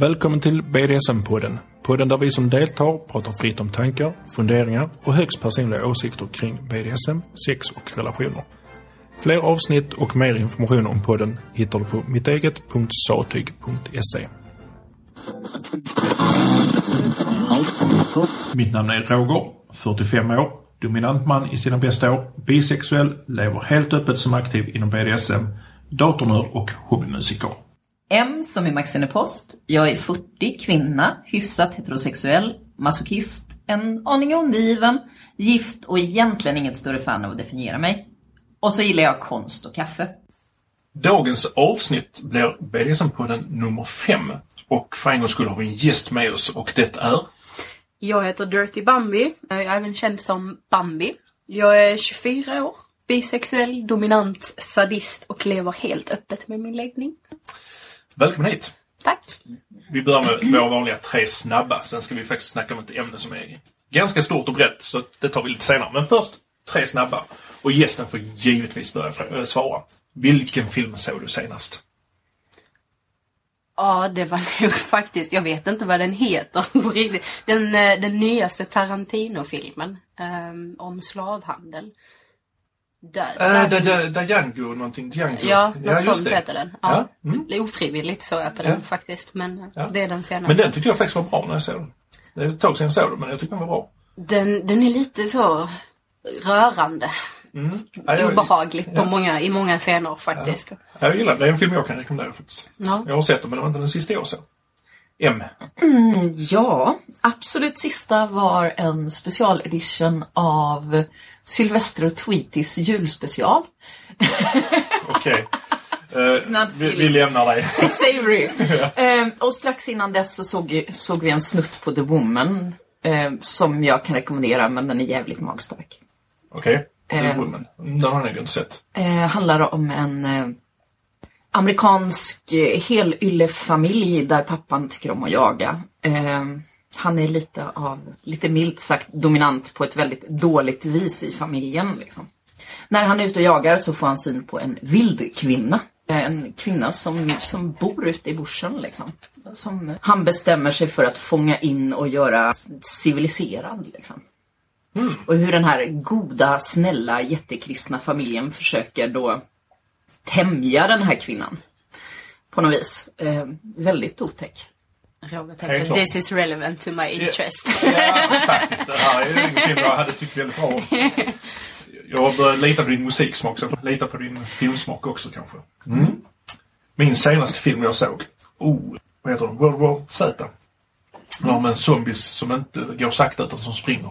Välkommen till BDSM-podden. Podden där vi som deltar pratar fritt om tankar, funderingar och högst personliga åsikter kring BDSM, sex och relationer. Fler avsnitt och mer information om podden hittar du på mitteget.satyg.se. Mitt namn är Roger, 45 år, dominant man i sina bästa år, bisexuell, lever helt öppet som aktiv inom BDSM, datornörd och hobbymusiker. M som i Maxine Post. Jag är 40, kvinna, hyfsat heterosexuell, masochist, en aning undergiven, gift och egentligen inget större fan av att definiera mig. Och så gillar jag konst och kaffe. Dagens avsnitt blir BDSM-podden nummer fem. Och för en gångs skull har vi en gäst med oss och det är... Jag heter Dirty Bambi. Jag är även känd som Bambi. Jag är 24 år, bisexuell, dominant, sadist och lever helt öppet med min läggning. Välkommen hit! Tack! Vi börjar med våra vanliga tre snabba. Sen ska vi faktiskt snacka om ett ämne som är ganska stort och brett, så det tar vi lite senare. Men först, tre snabba. Och gästen får givetvis börja äh, svara. Vilken film såg du senast? Ja, det var nog faktiskt, jag vet inte vad den heter på riktigt. Den, eh, den nyaste Tarantino-filmen ehm, om slavhandel. Där, Äh, där- da, da, Django någonting. Django. Ja, något sånt det. heter den. Ja. Ja, mm. Ofrivilligt såg jag på Ja. den faktiskt, men eh, Ja. det är den senaste. Men den tyckte jag faktiskt var bra när jag såg den. Det är ett tag sedan jag såg den, men jag tyckte den var bra. Den, den är lite så rörande. Ja, jag, Obehagligt på ja. många, i många scener faktiskt. jag gillar den. Det är en film jag kan rekommendera faktiskt. Ja. Jag har sett den, men det var inte den sista jag såg. M. Ja, absolut sista var en specialedition av Sylvester och Tweetys julspecial. Okej. Eh, Tecknad vi, vi lämnar dig. Savory. Ehm, och strax innan dess så såg, såg vi en snutt på The Woman. ehm, som jag kan rekommendera, men den är jävligt magstark. Okej. Eh. The Woman. Den har jag inte sett. Eh, handlar om en eh, amerikansk eh, helyllefamilj där pappan tycker om att jaga. Eh, han är lite av, lite milt sagt, dominant på ett väldigt dåligt vis i familjen. Liksom. När han är ute och jagar så får han syn på en vild kvinna. Eh, En kvinna som, som bor ute i bushen liksom. Som han bestämmer sig för att fånga in och göra civiliserad liksom. Och hur den här goda, snälla, jättekristna familjen försöker då tämja den här kvinnan. På något vis. Eh, väldigt otäck. Roger tänkte, this is relevant to my interest. Ja, faktiskt. Det här är en film jag hade tyckt väldigt bra om. Jag har börjat lita på din musiksmak, så lita på din filmsmak också kanske. Mm. Min senaste film jag såg, oh, vad heter den? World War Z. Den har med zombies som inte går sakta utan som springer.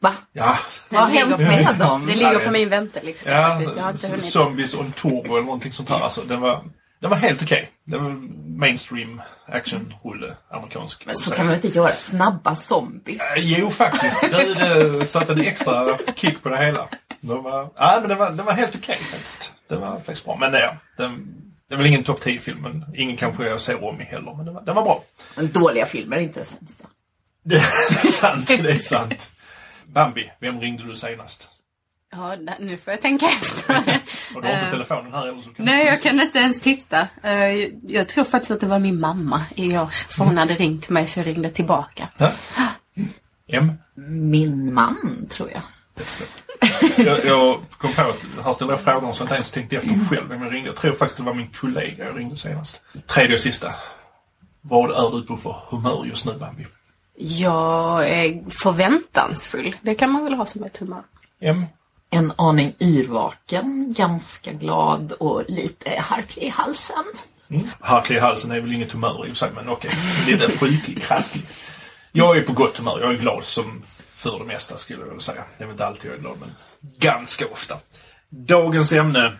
Va? Ja, Vad har hänt med dem? Det ligger Ja, på ja. min väntelista ja faktiskt. Jag har inte hunnit. Zombies on Turbo eller någonting sånt här. Alltså, den, var, den var helt okej. Den var mainstream actionrulle, amerikansk. Men så kan man inte göra snabba zombies? Eh, Jo, faktiskt. Det, det satte en extra kick på det hela. Den var, ja, men den var, den var helt okej faktiskt. Den var faktiskt bra. Men ja, den, det är väl ingen topp 10-film, men ingen kanske jag ser om i heller. Men den var, den var bra. Men dåliga filmer är inte det sämsta. Det är sant, det är sant. Bambi, vem ringde du senast? Ja, nu får jag tänka efter. Och du har inte telefonen här eller så kan Nej, jag kan inte ens titta. Eh, Jag tror faktiskt att det var min mamma i år. För hon hade ringt mig så jag ringde tillbaka. Ja. M? Min man, tror jag. Jag, jag kom på att här ställer jag frågor som jag inte ens tänkte efter själv vem jag ringde. Jag tror faktiskt det var min kollega jag ringde senast. Tredje och sista. Vad är du på för humör just nu Bambi? Jag är förväntansfull. Det kan man väl ha som ett humör. M? En aning yrvaken, ganska glad och lite harklig i halsen. Mm. Harklig i halsen är väl inget humör i och för sig, men okej. Lite sjuklig, krasslig. Jag är på gott humör. Jag är glad som för det mesta skulle jag vilja säga. Det är väl inte alltid jag är glad, men ganska ofta. Dagens ämne,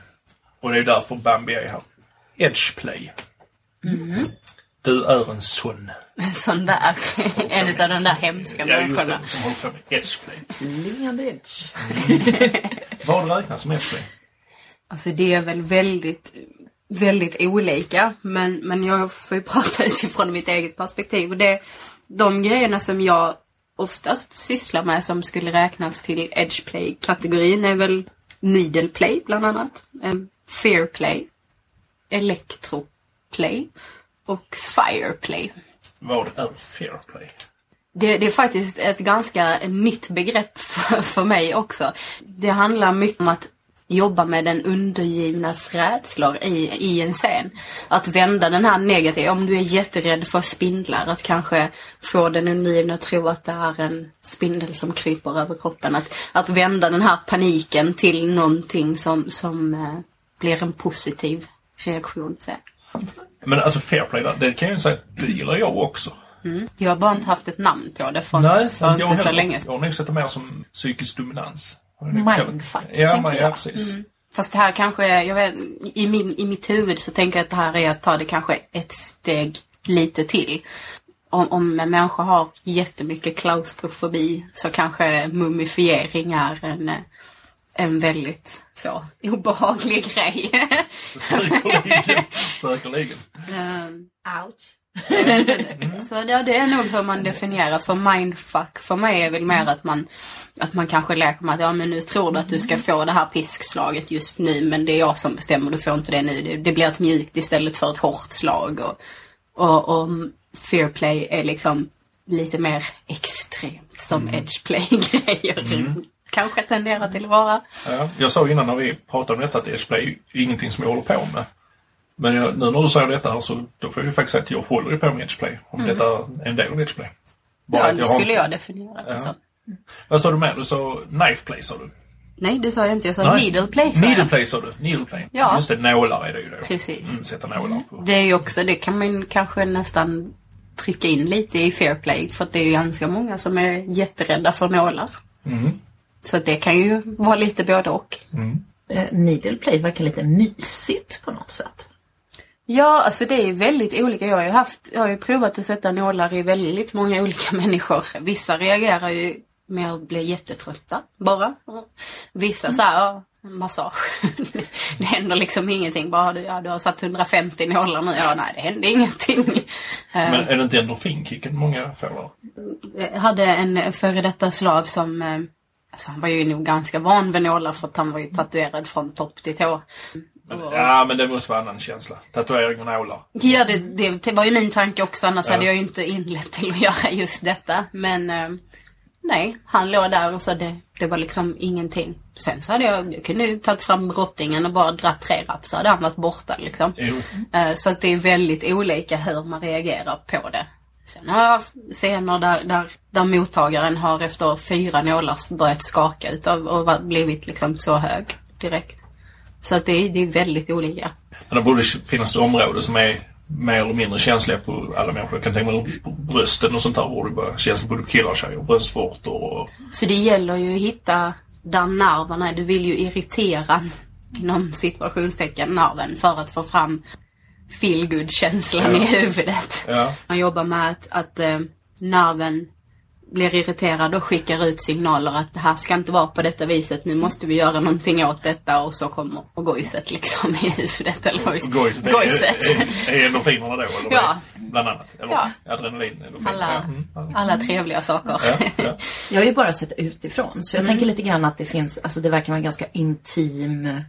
och det är därför Bambi är här. Edgeplay. Du är en sån. En sån där. En av de där hemska Ja, just människorna. det. Som håller på med edgeplay. Lingad edge. Vad räknas som edgeplay? Alltså det är väl väldigt, väldigt olika. Men, men jag får ju prata utifrån mitt eget perspektiv. Och det, de grejerna som jag oftast sysslar med som skulle räknas till edgeplay-kategorin är väl needleplay bland annat. Fairplay. Electroplay. Och fireplay. Vad är fair play? Det, det är faktiskt ett ganska nytt begrepp för, för mig också. Det handlar mycket om att jobba med den undergivnas rädslor i, i en scen. Att vända den här negativa, om du är jätterädd för spindlar, att kanske få den undergivna att tro att det är en spindel som kryper över kroppen. Att, att vända den här paniken till någonting som, som eh, blir en positiv reaktion sen. Men alltså fair play, där, det kan jag ju säga, det gillar jag också. Mm. Jag har bara inte haft ett namn på det för, Nej, för inte jag så heller. länge Jag har nog sett det mer som psykisk dominans. Jag. Mindfuck, ja, tänker men, ja, jag. precis. Fast det här kanske jag vet, i, min, i mitt huvud så tänker jag att det här är att ta det kanske ett steg lite till. Om, om en människa har jättemycket klaustrofobi så kanske mumifiering är en, eh, en väldigt så obehaglig grej. Säkerligen. Säkerligen. Ehm, Ouch. så ja, det är nog hur man definierar. För mindfuck för mig är väl mer att man, att man kanske leker med att ja men nu tror du att du ska få det här piskslaget just nu men det är jag som bestämmer, du får inte det nu. Det, det blir ett mjukt istället för ett hårt slag. Och, och, och fair play är liksom lite mer extremt som edgeplay-grejer. Kanske tenderar till att vara. Ja, jag sa innan när vi pratade om detta att edgeplay är ingenting som jag håller på med. Men jag, nu när du säger detta här så då får jag ju faktiskt säga att jag håller ju på med edgeplay. Om detta är en del av edgeplay. Bara Ja, att har- skulle jag definiera det Ja. så. Vad sa du mer? Du sa knife play sa du? Nej, det sa jag inte. Jag sa needle play. sa jag. Needle play sa du. Needle play. Ja. Just det, nålar är det ju då. Precis. Mm, sätta nålar på. Det är ju också, det kan man kanske nästan trycka in lite i fair play. För att det är ju ganska många som är jätterädda för nålar. Mm. Så att det kan ju vara lite både och. Eh, Needle play verkar lite mysigt på något sätt. Ja, alltså det är väldigt olika. Jag har ju, haft, jag har ju provat att sätta nålar i väldigt många olika människor. Vissa reagerar ju med att bli jättetrötta bara. Vissa så här, ja, massage. det händer liksom ingenting. Bara du, ja, du har satt 150 nålar nu. Ja, nej, det händer ingenting. Eh, Men är det inte endorfinkicken många får? Jag hade en före detta slav som eh, Alltså han var ju nog ganska van vid nålar för att han var ju tatuerad från topp till tå. Men, Och- ja, men det måste vara en annan känsla. Tatuering och nålar. Ja, det, det, det var ju min tanke också. Annars Ja. hade jag ju inte inlett till att göra just detta. Men eh, nej, han låg där och så det, det var liksom ingenting. Sen så hade jag, jag kunde ju tagit fram brottingen och bara dratt tre rapp så hade han varit borta liksom. Jo. Eh, Så att det är väldigt olika hur man reagerar på det. Sen har jag haft scener där, där, där mottagaren har efter fyra nålar börjat skaka utav och blivit liksom så hög direkt. Så att det är, det är väldigt olika. Men det borde finnas ett område som är mer eller mindre känsliga på alla människor. Jag kan tänka mig på brösten och sånt där borde bara kännas både på killar och tjejer. Bröstvårtor och... Så det gäller ju att hitta där nerven är. Du vill ju irritera, inom situationstecken, nerven för att få fram feel känslan i huvudet. Ja. Man jobbar med att, att eh, nerven blir irriterad och skickar ut signaler att det här ska inte vara på detta viset. Nu måste vi göra någonting åt detta och så kommer gojset liksom i huvudet. Eller vad vi- Gojset. är-. Är, är endorfinerna då? Eller Ja. Bland annat. Eller Ja. adrenalin. Endorfin. Alla, Ja, mm, ja. alla trevliga saker. Ja, ja. Jag har ju bara sett utifrån så jag tänker lite grann att det finns, alltså det verkar vara en ganska intim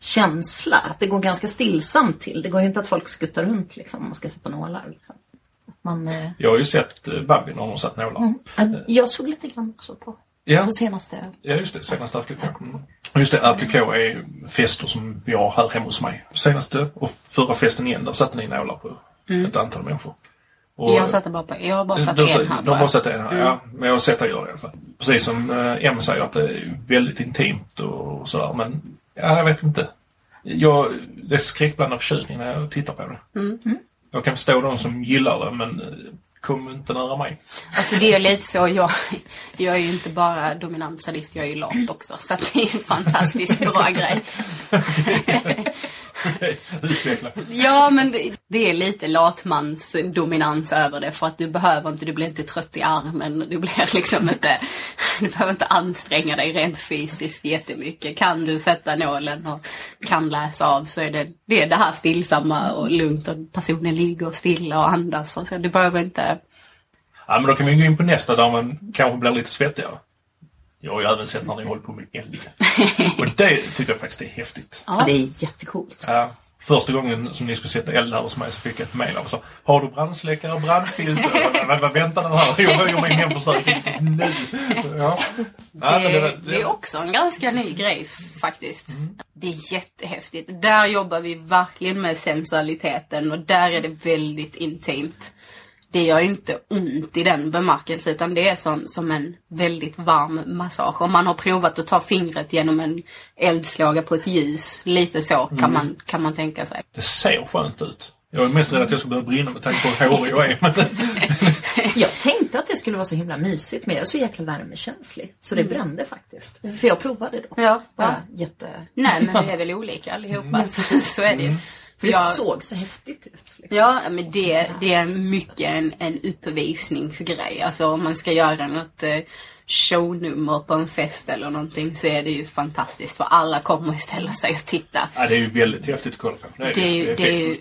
känsla. Att det går ganska stillsamt till. Det går ju inte att folk skuttar runt liksom om man ska sätta nålar. Liksom. Att man, eh, Jag har ju sett eh, hon har satt nålar. att jag såg lite grann också på, Ja. på senaste. Ja, just det. Senaste appliké. Mm. Just det, appliké är fester som vi har här hemma hos mig. Senaste och förra festen igen, där satte ni nålar på ett antal människor. Och- Jag satte bara på, jag har bara satt de, en här de bara. har satt en här, ja. Men jag har sett det göra det i alla fall. Precis som eh, Em säger att det är väldigt intimt och sådär. Men ja, jag vet inte. Jag, det är skräckblandad förtjusning när jag tittar på det. Mm. Jag kan förstå de som gillar det men eh, kom inte nära mig. Alltså det är lite så, jag, jag är ju inte bara dominant sadist, jag är ju lat också. Så att det är en fantastiskt bra grej. Utveckla. Ja, men det, det är lite latmans dominans över det. För att du behöver inte, du blir inte trött i armen. Du blir liksom inte, du behöver inte anstränga dig rent fysiskt jättemycket. Kan du sätta nålen och kan läsa av så är det det, är det här stillsamma och lugnt och personen ligger stilla och andas. Och så. Du behöver inte Ja, men då kan vi gå in på nästa där man kanske blir lite svettigare. Jag har ju även sett när ni håller på med eld. Och det tycker jag faktiskt är häftigt. Ja. Det är jättecoolt. Ja. Första gången som ni skulle sätta eld här hos mig så fick jag ett mejl och sa Har du brandsläckare, brandfilter? väntar den här? Jag höjer min hemförsäkring nu. Ja. Ja, men Det, var- det är också en ganska ny grej faktiskt. Det är jättehäftigt. Där jobbar vi verkligen med sensualiteten och där är det väldigt intimt. Det gör inte ont i den bemärkelsen utan det är som, som en väldigt varm massage. Om man har provat att ta fingret genom en eldslåga på ett ljus, lite så kan, man, kan man tänka sig. Det ser skönt ut. Jag är mest rädd att jag ska börja brinna med tanke på hur hårig jag är. Jag tänkte att det skulle vara så himla mysigt men jag är så jäkla värmekänslig. Så det brände faktiskt. För jag provade då. Ja, Bara ja. jätte... Nej men vi är väl olika allihopa. Så, så är det ju. För det Jag- såg så häftigt ut. Liksom. Ja, men det, det är mycket en, en uppvisningsgrej. Alltså om man ska göra något eh, shownummer på en fest eller någonting så är det ju fantastiskt för alla kommer ju ställa sig och titta. ja, det är ju väldigt häftigt att kolla på. Det är, Det är ju, det är ju.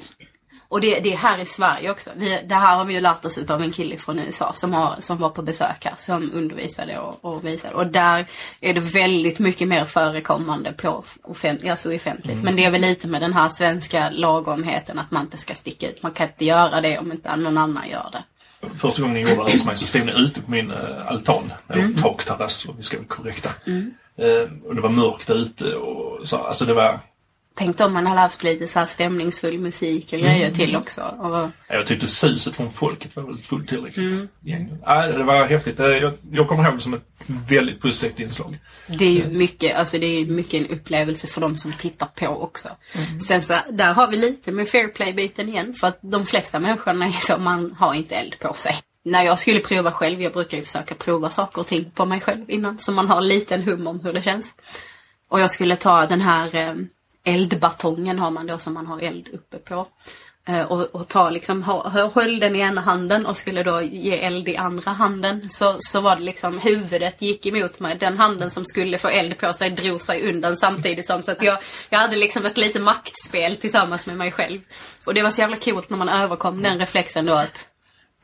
Och det, det är här i Sverige också. Vi, det här har vi ju lärt oss av en kille från USA som, har, som var på besök här, som undervisade och, och visade. Och där är det väldigt mycket mer förekommande på offent, alltså offentligt. Men det är väl lite med den här svenska lagomheten att man inte ska sticka ut. Man kan inte göra det om inte någon annan gör det. Första gången ni här hos mig så stod ni ute på min äh, altan, eller Mm. takterrass om vi ska vara korrekta. Eh, och det var mörkt ute och så, alltså det var Tänkte om man hade haft lite så här stämningsfull musik och grejer till också. Och, Ja, Jag tyckte suset från folket var väl fullt tillräckligt. Mm. Ja, det var häftigt. Jag, jag kommer ihåg det som ett väldigt positivt inslag. Det är ju mycket, alltså det är mycket en upplevelse för de som tittar på också. Sen så, där har vi lite med fair play-biten igen. För att de flesta människorna är så, man har inte eld på sig. När jag skulle prova själv, jag brukar ju försöka prova saker och ting på mig själv innan. Så man har en liten hum om hur det känns. Och jag skulle ta den här eh, eldbatongen har man då som man har eld uppe på. Eh, och, och ta liksom, höll den i ena handen och skulle då ge eld i andra handen. Så, så var det liksom, huvudet gick emot mig. Den handen som skulle få eld på sig drog sig undan samtidigt som så att jag, jag hade liksom ett litet maktspel tillsammans med mig själv. Och det var så jävla coolt när man överkom den reflexen då att,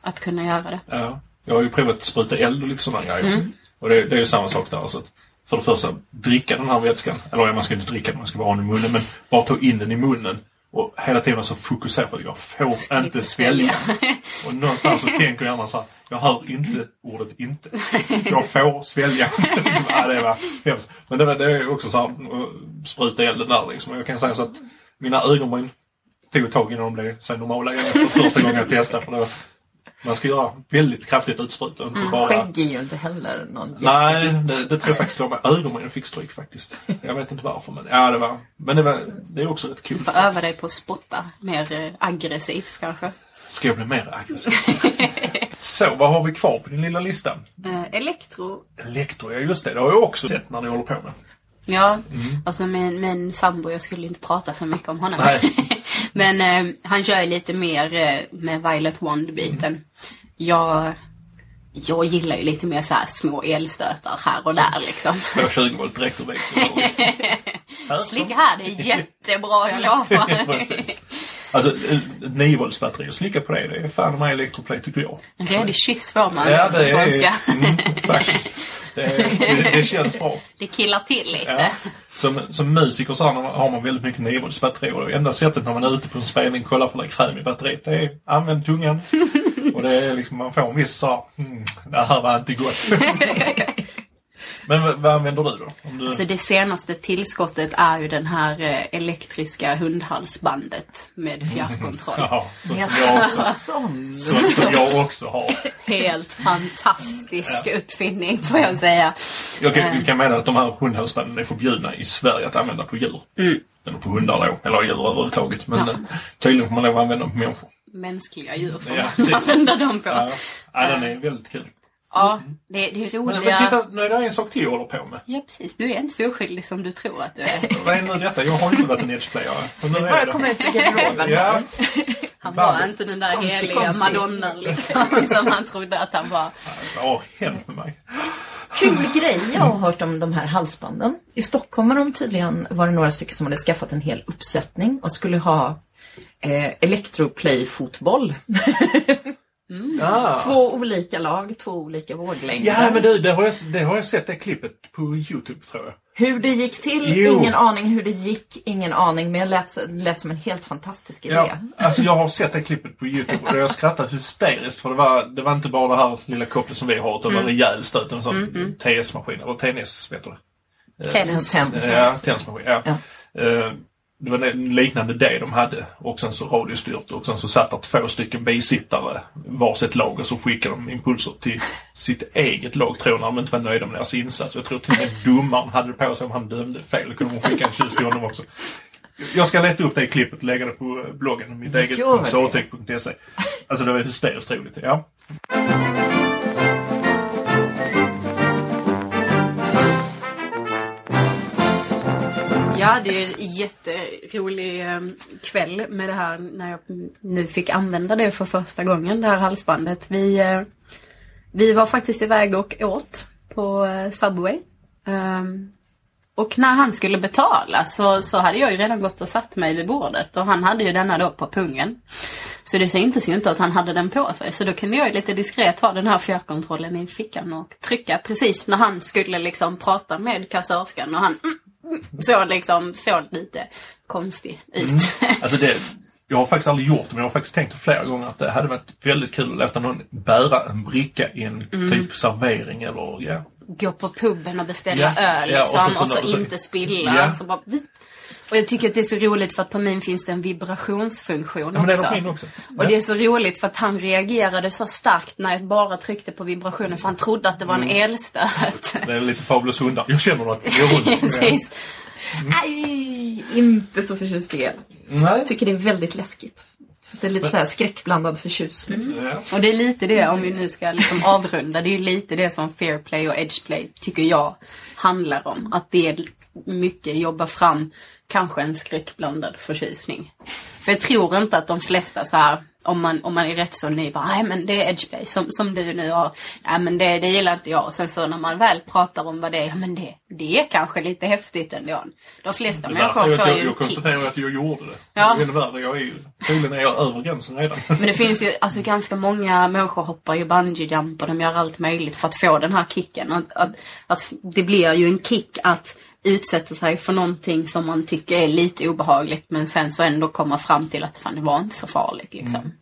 att kunna göra det. Ja. Jag har ju provat att spruta eld och lite sådana grejer. Mm. Och det, det är ju samma sak där. Så att för det första, dricka den här vätskan. Eller man ska inte dricka den, man ska bara ha den i munnen. Men bara ta in den i munnen. Och hela tiden så fokusera på att jag får Ska inte svälja. och någonstans så tänker jag gärna så här, jag hör inte ordet inte. Jag får svälja. ja, det var hemskt. Men det, var, det är också så här, spruta elden där liksom. Jag kan säga så att mina ögonbryn tog ett tag innan de blev så normala igen efter första gången jag testade. För det var, man ska göra väldigt kraftigt utspruta. Inte bara... Skägg är ju inte heller någon Nej, det, det tror jag faktiskt var med ögonbrynen fick stryk faktiskt. Jag vet inte varför men ja det var, men det var, det är också rätt kul. Du får öva dig på att spotta mer eh, aggressivt kanske. Ska jag bli mer aggressiv? Så, vad har vi kvar på din lilla lista? Eh, elektro Elektro, ja just det. Det har jag också sett när ni håller på med. Ja, alltså min, min sambo, jag skulle inte prata så mycket om honom. Nej. Men eh, han kör ju lite mer eh, med Violet Wand-biten. Jag, jag gillar ju lite mer så här små elstötar här och där liksom. 220 volt direkt väggen. Här. Slicka här, det är jättebra, jag lovar. Precis. Alltså, ett 9 volts batteri och slicka på det, det är fan mig elektroplay tycker jag. En redig kyss får man Ja, på det skånska. är... Mm, faktiskt. Det, det, det känns bra. Det killar till lite. Ja. Som, som musiker så har man- väldigt mycket 9 volts batteri och det enda sättet när man är ute på en spelning och kollar för det kräm i batteriet, det är använd tungan. och det är liksom, man får en viss så mm, det här var inte gott. Men vad, vad använder du då? Om du... Så det senaste tillskottet är ju den här eh, elektriska hundhalsbandet med fjärrkontroll. Ja, sånt som jag också, sånt som jag också har. Helt fantastisk uppfinning får jag säga. Jag kan, jag kan mena att de här hundhalsbanden är förbjudna i Sverige att använda på djur. Eller på hundar då, eller djur överhuvudtaget. Men Ja. eh, tydligen får man lov att använda dem på människor. Mänskliga djur får Ja, man använda dem på. Ja, Ja, ja den är väldigt kul. Det, det är Men, roliga... men titta, nu är det en sak till jag håller på med. Ja, precis. Du är inte så oskyldig som du tror att du är. Vad är nu detta? Jag har inte varit en edgeplayare. Men nu Bara komma ut ur garderoben. Ja, Han var inte den där Komsi, heliga komsi. madonnan liksom, som han trodde att han var. har hänt med mig? Kul grej jag har hört om de här halsbanden. I Stockholm har de tydligen, var det några stycken som hade skaffat en hel uppsättning och skulle ha eh, elektroplay-fotboll. Ah. Två olika lag, två olika våglängder. Ja, men du, det har, jag, det har jag sett det klippet på Youtube tror jag. Hur det gick till, Jo. ingen aning. Hur det gick, ingen aning. Men det lät, lät som en helt fantastisk idé. Ja, alltså jag har sett det klippet på Youtube och jag skrattat hysteriskt för det var, det var inte bara det här lilla kopplet som vi har utan det var en rejäl stöt. En sån TS-maskin, eller TNS vet du det? Tennis. Tennis. Ja, tennismaskin. Ja. Ja. Eh, Det var en liknande det de hade. Och sen så radiostyrt och sen så satt där två stycken bisittare varsitt lag och så skickade de impulser till sitt eget lag tror jag när de inte var nöjda med deras insats. Jag tror till och med domaren hade det på sig om han dömde fel. Kunde de skicka en kyss till honom också. Jag ska leta upp det klippet och lägga det på bloggen, mitt eget Gör det. sartek.se. Alltså det var hysteriskt roligt. Ja. Jag hade ju en jätterolig ehm, kväll med det här när jag nu fick använda det för första gången, det här halsbandet. Vi, eh, vi var faktiskt iväg och åt på eh, Subway. Ehm, och när han skulle betala så, så hade jag ju redan gått och satt mig vid bordet och han hade ju denna då på pungen. Så det syntes ju inte att han hade den på sig. Så då kunde jag ju lite diskret ha den här fjärrkontrollen i fickan och trycka precis när han skulle liksom prata med kassörskan och han mm, mm, såg liksom, såg lite konstig ut. Alltså det, jag har faktiskt aldrig gjort det men jag har faktiskt tänkt flera gånger att det hade varit väldigt kul att låta någon bära en bricka i en typ servering eller ja. Gå på puben och beställa Ja, öl ja, liksom, och så- och så, så- så- inte spilla. Ja. Så bara. Och jag tycker att det är så roligt för att på min finns det en vibrationsfunktion Ja, men det är också. också. Och Ja. det är så roligt för att han reagerade så starkt när jag bara tryckte på vibrationen för han trodde att det var en Mm. elstöt. Det är lite Pavlos hundar. Jag känner något. Gör ont. Precis. Nej, inte så förtjust i el. Jag tycker det är väldigt läskigt. Fast det är lite så här skräckblandad förtjusning. Ja. Och det är lite det, om vi nu ska liksom avrunda, det är ju lite det som fair play och edge play tycker jag handlar om. Att det är mycket jobba fram kanske en skräckblandad förtjusning. För jag tror inte att de flesta så här, om man, om man är rätt så ny, bara, nej men det är edge play som, som du nu har, nej men det, det gillar inte jag. Och sen så när man väl pratar om vad det är, ja men det, det är kanske lite häftigt ändå. De flesta människor får jag, ju jag kick. konstaterar att jag gjorde det. Ja. Ännu värre. Jag är ju, troligen är jag över gränsen redan. Men det finns ju, alltså ganska många människor hoppar ju bungee jump och de gör allt möjligt för att få den här kicken. Att, att, att det blir ju en kick att utsätta sig för någonting som man tycker är lite obehagligt men sen så ändå komma fram till att fan det var inte så farligt liksom.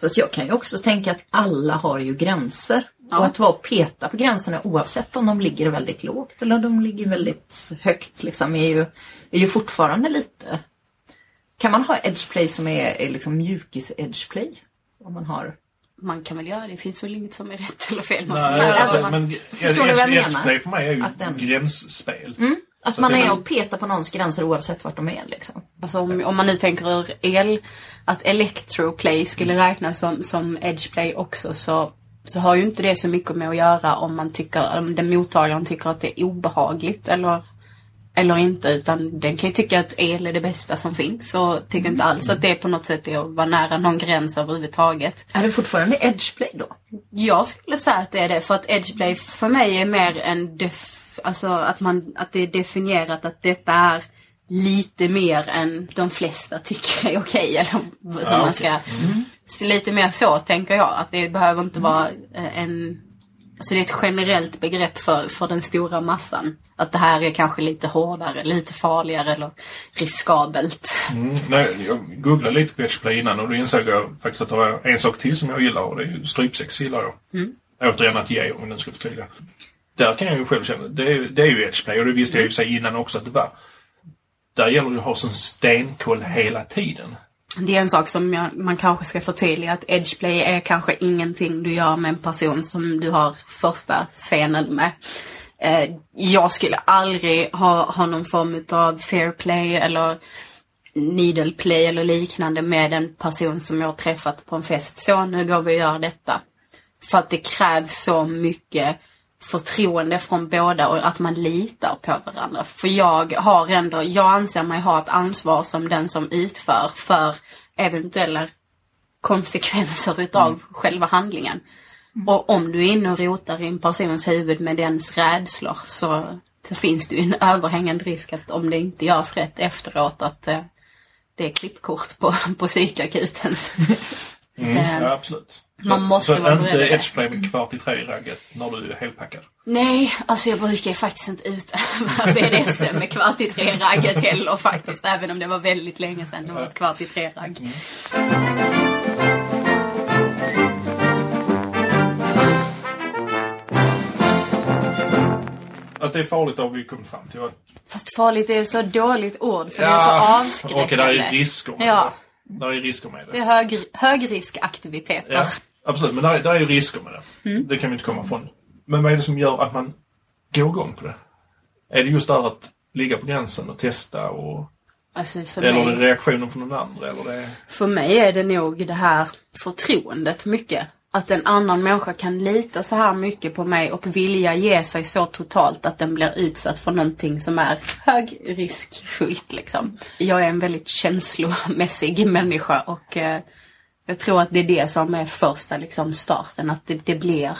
Fast jag kan ju också tänka att alla har ju gränser. Ja. Och att vara och peta på gränserna oavsett om de ligger väldigt lågt eller om de ligger väldigt högt liksom är ju, är ju fortfarande lite... Kan man ha edgeplay som är, är liksom mjukis edgeplay? Om man har... Man kan väl göra det, det finns väl inget som är rätt eller fel. Nej, Men alltså, alltså, man, men förstår du vad jag menar? edgeplay för mig är ju Att den- gränsspel. Att Så man är och petar på någons gränser oavsett vart de är liksom. Alltså om, om man nu tänker ur el, att electroplay skulle räknas som, som edgeplay också så, så har ju inte det så mycket med att göra om man tycker, om den mottagaren tycker att det är obehagligt eller, eller inte. Utan den kan ju tycka att el är det bästa som finns och tycker inte alls att det på något sätt är att vara nära någon gräns överhuvudtaget. Är det fortfarande edgeplay då? Jag skulle säga att det är det för att edgeplay för mig är mer en def, alltså att man, att det är definierat att detta är lite mer än de flesta tycker är okej eller hur Ja, man ska. Så lite mer så tänker jag att det behöver inte vara eh, en Alltså det är ett generellt begrepp för, för den stora massan. Att det här är kanske lite hårdare, lite farligare eller riskabelt. Mm, nej, jag googlade lite på edgeplay innan och då insåg jag faktiskt att det var en sak till som jag gillar och det är strypsex gillar jag. Mm. Återigen att ge om jag nu ska förtydliga. Där kan jag ju själv känna, det är, det är ju edgeplay och det visste jag ju i och för sig innan också att det var. Där gäller det att ha sån stenkoll hela tiden. Det är en sak som jag, man kanske ska förtydliga att edgeplay är kanske ingenting du gör med en person som du har första scenen med. Eh, jag skulle aldrig ha, ha någon form av fair play eller needle play eller liknande med en person som jag har träffat på en fest. Så nu går vi och gör detta. För att det krävs så mycket förtroende från båda och att man litar på varandra. För jag har ändå, jag anser mig ha ett ansvar som den som utför för eventuella konsekvenser utav själva handlingen. Och om du är inne och rotar i en persons huvud med dens rädslor så, så finns det ju en överhängande risk att om det inte görs rätt efteråt att eh, det är klippkort på, på psykakuten. Mm. Eh, Ja, absolut. Man måste så vara inte edgeplay med kvart i tre-ragget när du är helpackad. Nej, alltså jag brukar ju faktiskt inte utöva BDSM med kvart i tre-ragget heller faktiskt. Även om det var väldigt länge sedan det var ett kvart i tre-ragg. Att det är farligt har vi kommit fram till. Att, Fast farligt är så dåligt ord för det är så avskräckande. Och där är risker med Ja. det. Där är risker med Det det. är hög, högriskaktiviteter. Ja, absolut. Men där, är- där är ju risker med det. Mm. Det kan vi inte komma ifrån. Men vad är det som gör att man går igång på det? Är det just där att ligga på gränsen och testa och... Alltså Eller är mig, det reaktionen från någon andra? Eller det... för mig är det nog det här förtroendet mycket. Att en annan människa kan lita så här mycket på mig och vilja ge sig så totalt att den blir utsatt för någonting som är högriskfullt liksom. Jag är en väldigt känslomässig människa och eh, jag tror att det är det som är första liksom starten. Att det, det blir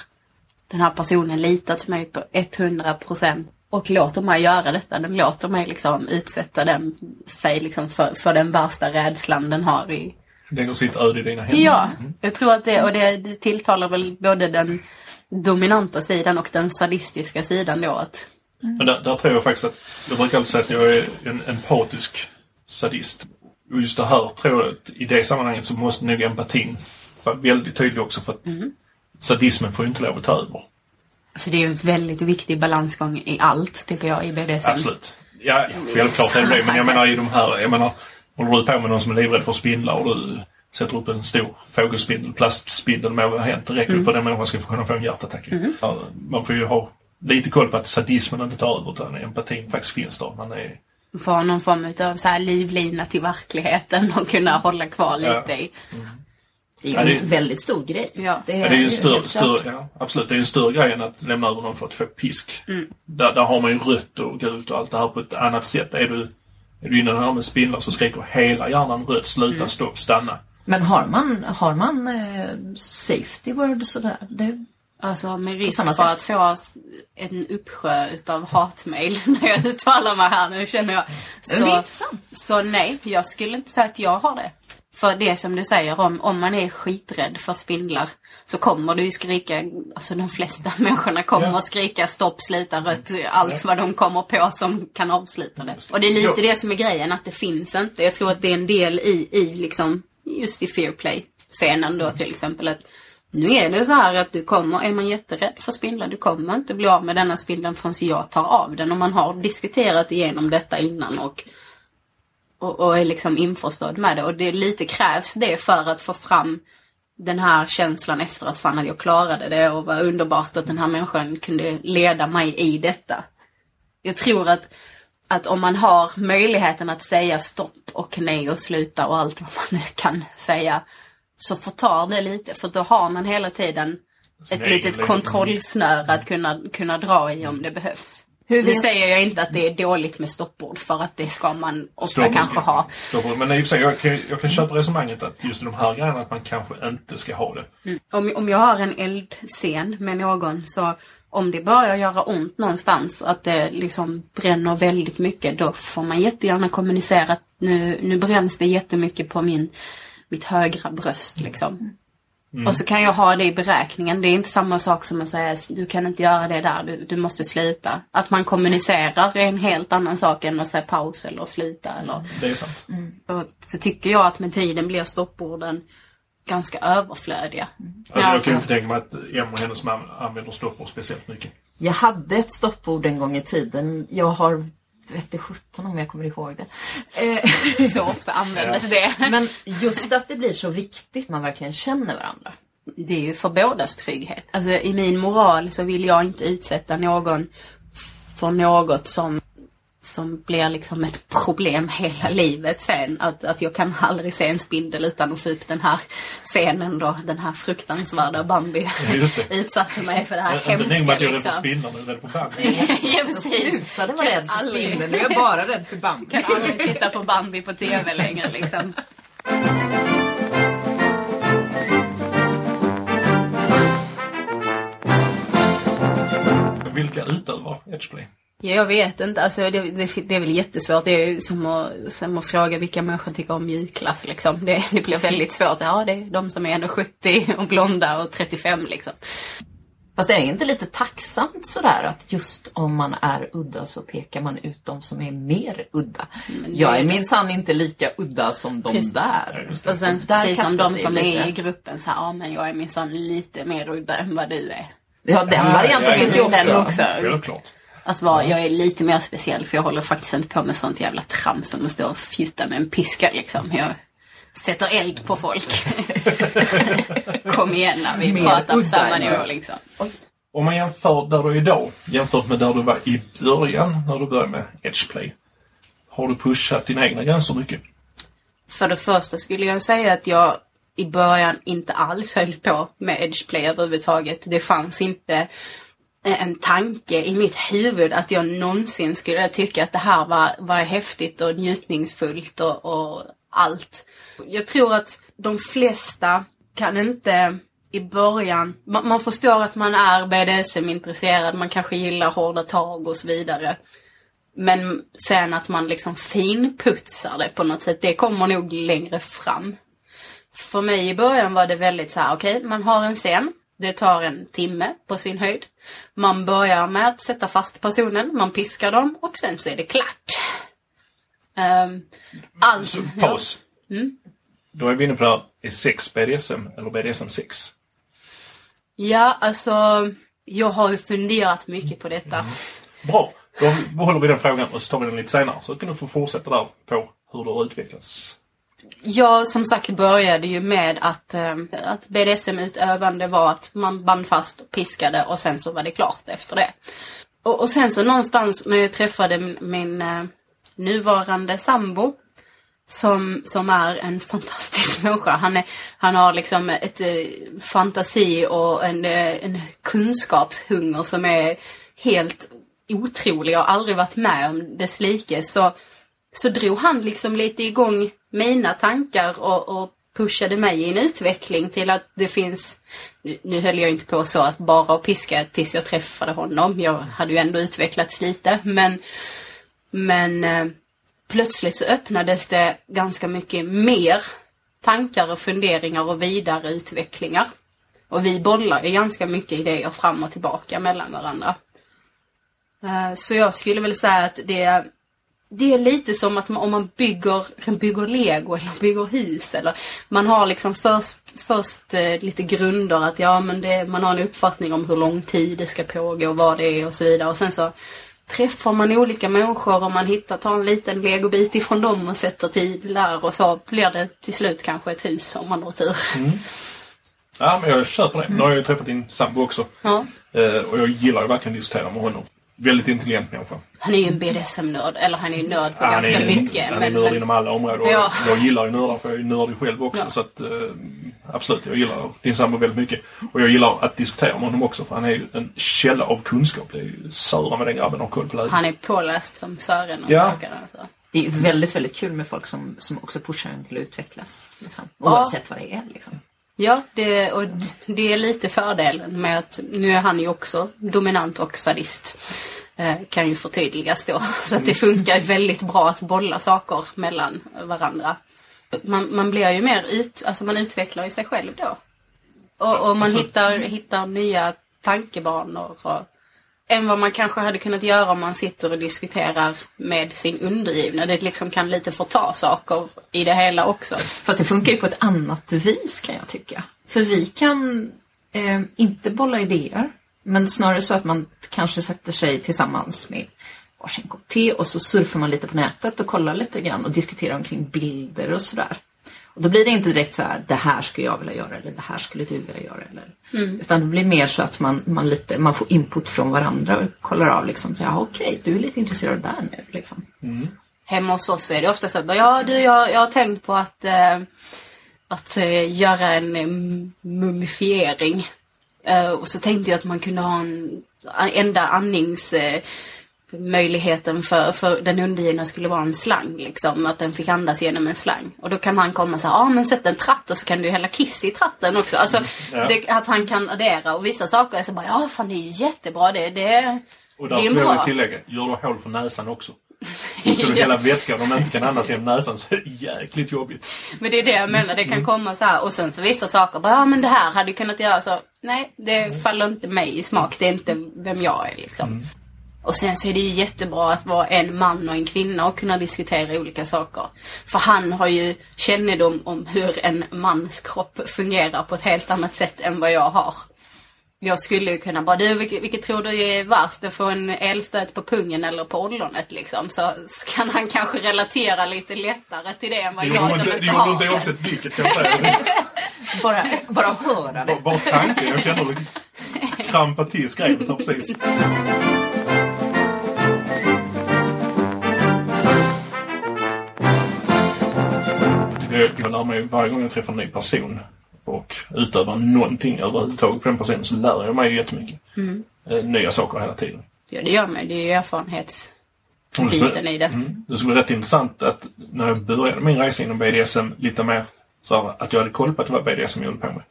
den här personen litar till mig på 100 procent och låter mig göra detta. Den låter mig liksom utsätta den, sig liksom för, för den värsta rädslan den har i, Lägger sitt öde i dina händer. Ja, jag tror att det, och det, det tilltalar väl både den dominanta sidan och den sadistiska sidan då att Men där, där tror jag faktiskt att, jag brukar alltid säga att jag är en empatisk sadist. Och just det här tror jag att i det sammanhanget så måste nog empatin vara väldigt tydlig också för att sadismen får ju inte lov att ta över. alltså det är en väldigt viktig balansgång i allt tycker jag i BDSM. Absolut. Ja, självklart är det det. Men jag menar i de här, jag menar, håller du på med någon som är livrädd för spindlar och du sätter upp en stor fågelspindel, plastspindel må ha hänt. Det räcker Mm. för den människan ska kunna få en hjärtattack. Ja, Man får ju ha lite koll på att sadismen inte tar över utan empatin faktiskt finns där. Man är, Få någon form av så här livlina till verkligheten och kunna hålla kvar lite Ja. i. Det är ju Ja, det- en väldigt stor grej. Ja. Ja, det är ju en större, större, ja, absolut. Det är en större grej än att lämna över någon för att få pisk. Där, där har man ju rött och gult och allt det här på ett annat sätt. Är du, är du inne här med spindlar så skriker hela hjärnan rött, sluta, stopp, stanna. Men har man, har man eh, safety word sådär? Det, Alltså med risk för sätt. att få en uppsjö utav hatmejl när jag uttalar mig här nu känner jag. det är intressant. Så nej, jag skulle inte säga att jag har det. För det som du säger, om, om man är skiträdd för spindlar så kommer du ju skrika, alltså de flesta människorna kommer Ja. att skrika stopp, slita, rött, allt vad de kommer på som kan avsluta det. Och det är lite det som är grejen, att det finns inte. Jag tror att det är en del i, i liksom, just i Fear Play-scenen då till exempel. att nu är det så här att du kommer, är man jätterädd för spindlar, du kommer inte bli av med denna spindeln förrän jag tar av den. Och man har diskuterat igenom detta innan och, och, och är liksom införstådd med det. Och det lite krävs det för att få fram den här känslan efter att fan att jag klarade det och vad underbart att den här människan kunde leda mig i detta. Jag tror att, att om man har möjligheten att säga stopp och nej och sluta och allt vad man nu kan säga så förtar det lite för då har man hela tiden Sin ett litet lilla- kontrollsnöre att kunna, kunna dra i om det behövs. Hur Nu säger jag inte att det är dåligt med stoppord för att det ska man ofta Stopp- kanske ha. stopp- Men i och för sig, jag kan, jag kan köpa resonemanget att just de här grejerna att man kanske inte ska ha det. Om, om jag har en eldscen med någon så om det börjar göra ont någonstans, att det liksom bränner väldigt mycket, då får man jättegärna kommunicera att nu, nu bränns det jättemycket på min, mitt högra bröst liksom. Och så kan jag ha det i beräkningen. Det är inte samma sak som att säga du kan inte göra det där, du, du måste sluta. Att man kommunicerar är en helt annan sak än att säga paus eller sluta eller Det är sant. och så tycker jag att med tiden blir stopporden ganska överflödiga. Alltså, jag kan ju inte tänka mig att Emma och hennes man använder stoppord speciellt mycket. Jag hade ett stoppord en gång i tiden. Jag har, vet 17 om jag kommer ihåg det. Eh, Så ofta användes det. men just att det blir så viktigt, man verkligen känner varandra. Det är ju för bådas trygghet. Alltså i min moral så vill jag inte utsätta någon för något som som blir liksom ett problem hela livet sen. Att, att jag kan aldrig se en spindel utan att få upp den här scenen då. Den här fruktansvärda Bambi Ja, utsatte mig för det här Inte med hemska att jag är rädd för liksom. spindlar, nu är jag rädd för Bambi. ja, Jag slutade vara rädd för aldrig- spindeln, nu är jag bara rädd för Bambi. kan aldrig titta på Bambi på TV längre liksom. Vilka utövar Edgeplay? Ja, jag vet inte. Alltså, det, det, det är väl jättesvårt. Det är som att, som att fråga vilka människor tycker om mjukglass. Liksom. Det, det blir väldigt svårt. Ja, det är de som är 1,70 och blonda och 35 liksom. Fast det är inte lite tacksamt sådär att just om man är udda så pekar man ut de som är mer udda. Men Jag är minsann inte lika udda som de Precis. Där. Och sen Där precis som de som är lite. i gruppen så här, ja men jag är minsann lite mer udda än vad du är. Ja, den Ja, varianten ja, finns ju också. Den också. Självklart. Att vara, jag är lite mer speciell för jag håller faktiskt inte på med sånt jävla trams som att stå och fjutta med en piska liksom. Jag sätter eld på folk. Kom igen när vi Mer pratar på samma nivå liksom. Om man jämför där du är idag jämfört med där du var i början när du började med Edgeplay. Har du pushat dina egna gränser mycket? För det första skulle jag säga att jag i början inte alls höll på med edgeplay överhuvudtaget. Det fanns inte Eh, en tanke i mitt huvud att jag någonsin skulle tycka att det här var, var häftigt och njutningsfullt och, och allt. Jag tror att de flesta kan inte i början, man, man förstår att man är BDSM-intresserad, man kanske gillar hårda tag och så vidare. Men sen att man liksom finputsar det på något sätt, det kommer nog längre fram. För mig i början var det väldigt så här, okej, man har en scen. Det tar en timme på sin höjd. Man börjar med att sätta fast personen, man piskar dem och sen så är det klart. Um, allt. Så, paus. Mm. Då är vi inne på det här, är sex BDSM eller BDSM 6? Ja, alltså, jag har ju funderat mycket på detta. Bra. Då behåller vi den frågan och så tar vi den lite senare. Så kan du få fortsätta där på hur det har utvecklats. Jag som sagt började ju med att, eh, att BDSM-utövande var att man band fast och piskade och sen så var det klart efter det. Och, och sen så någonstans när jag träffade min, min eh, nuvarande sambo som, som är en fantastisk människa. Han, är, han har liksom ett eh, fantasi och en, eh, en kunskapshunger som är helt otrolig. Jag har aldrig varit med om dess like. Så, så drog han liksom lite igång mina tankar och, och pushade mig i en utveckling till att det finns, nu, nu höll jag inte på så att bara och piska tills jag träffade honom. Jag hade ju ändå utvecklats lite men, men eh, plötsligt så öppnades det ganska mycket mer tankar och funderingar och vidare utvecklingar. Och vi bollar ju ganska mycket idéer fram och tillbaka mellan varandra. Eh, så jag skulle väl säga att det, det är lite som att man, om man bygger, bygger lego eller bygger hus eller man har liksom först, först eh, lite grunder att ja men det, man har en uppfattning om hur lång tid det ska pågå och vad det är och så vidare och sen så träffar man olika människor och man hittar, tar en liten legobit ifrån dem och sätter tid där och så blir det till slut kanske ett hus om man har tur. Ja, men jag köper det. Nu har jag ju träffat din sambo också. Ja. Eh, och jag gillar ju verkligen att diskutera med honom. Väldigt intelligent människa. Han är ju en BDSM-nörd, eller han är ju nörd på Ja, ganska är, mycket. Han är men, nörd men, inom alla områden. Och Ja. Jag gillar ju nördar för jag är ju nördig själv också. Ja. Så att, eh, absolut, jag gillar din sambo väldigt mycket. Och jag gillar att diskutera med honom också för han är ju en källa av kunskap. Det är ju Sören med den grabben har koll på läget. han är påläst som Sören och Ja. Det är väldigt, väldigt kul med folk som, som också pushar en till att utvecklas. Liksom. Ja. Oavsett vad det är. Liksom. Ja, det, och det är lite fördelen med att nu är han ju också dominant och sadist. Eh, kan ju förtydligas då. Så att det funkar väldigt bra att bolla saker mellan varandra. Man, man blir ju mer ut, alltså man utvecklar ju sig själv då. Och, och man hittar, hittar nya tankebanor och, än vad man kanske hade kunnat göra om man sitter och diskuterar med sin undergivna. Det liksom kan lite förta saker i det hela också. Fast det funkar ju på ett annat vis kan jag tycka. För vi kan eh, inte bolla idéer. Men snarare så att man kanske sätter sig tillsammans med varsin kopp te och så surfar man lite på nätet och kollar lite grann och diskuterar omkring bilder och sådär. Och då blir det inte direkt så här, det här skulle jag vilja göra eller det här skulle du vilja göra. Eller, Utan det blir mer så att man, man, lite, man får input från varandra och kollar av liksom, så, ja okej, du är lite intresserad av det där nu. Liksom. Hemma hos oss är det ofta så att ja du, jag, jag har tänkt på att, eh, att eh, göra en eh, mumifiering. Eh, och så tänkte jag att man kunde ha en enda andnings... Möjligheten för, för den undergivna skulle vara en slang. Liksom, att den fick andas genom en slang. Och då kan han komma och säga, ja ah, men sätt en tratt och så kan du hälla kiss i tratten också. Alltså Ja. det, att han kan addera och vissa saker är så bara, ja fan det är ju jättebra det. det Och där skulle jag vilja tillägga, gör du hål för näsan också. Då ska du hela vätskan, om man inte kan andas genom näsan så är det jäkligt jobbigt. Men det är det jag menar, det kan komma så här och sen så vissa saker bara, ja men det här hade du kunnat göra så. Nej, det faller inte mig i smak, det är inte vem jag är liksom. Och sen så är det ju jättebra att vara en man och en kvinna och kunna diskutera olika saker. För han har ju kännedom om hur en mans kropp fungerar på ett helt annat sätt än vad jag har. Jag skulle ju kunna bara, du vilket, vilket tror du är värst? Att få en elstöt på pungen eller på ollonet liksom? Så kan han kanske relatera lite lättare till det än vad Det jag som inte, inte det gjorde har inte det. oavsett vilket kan jag säga. Bara, bara höra Bara, det. bara tanken, jag känner hur det krampar till skrevet precis. Jag, jag lär mig varje gång jag träffar en ny person och utövar någonting överhuvudtaget på den personen så lär jag mig jättemycket. Eh, Nya saker hela tiden. Ja, det gör mig. Det är ju erfarenhetsbiten i det. Mm. Det skulle vara rätt intressant att när jag började min resa inom BDSM lite mer så här, att jag hade koll på att det var BDSM jag höll på med.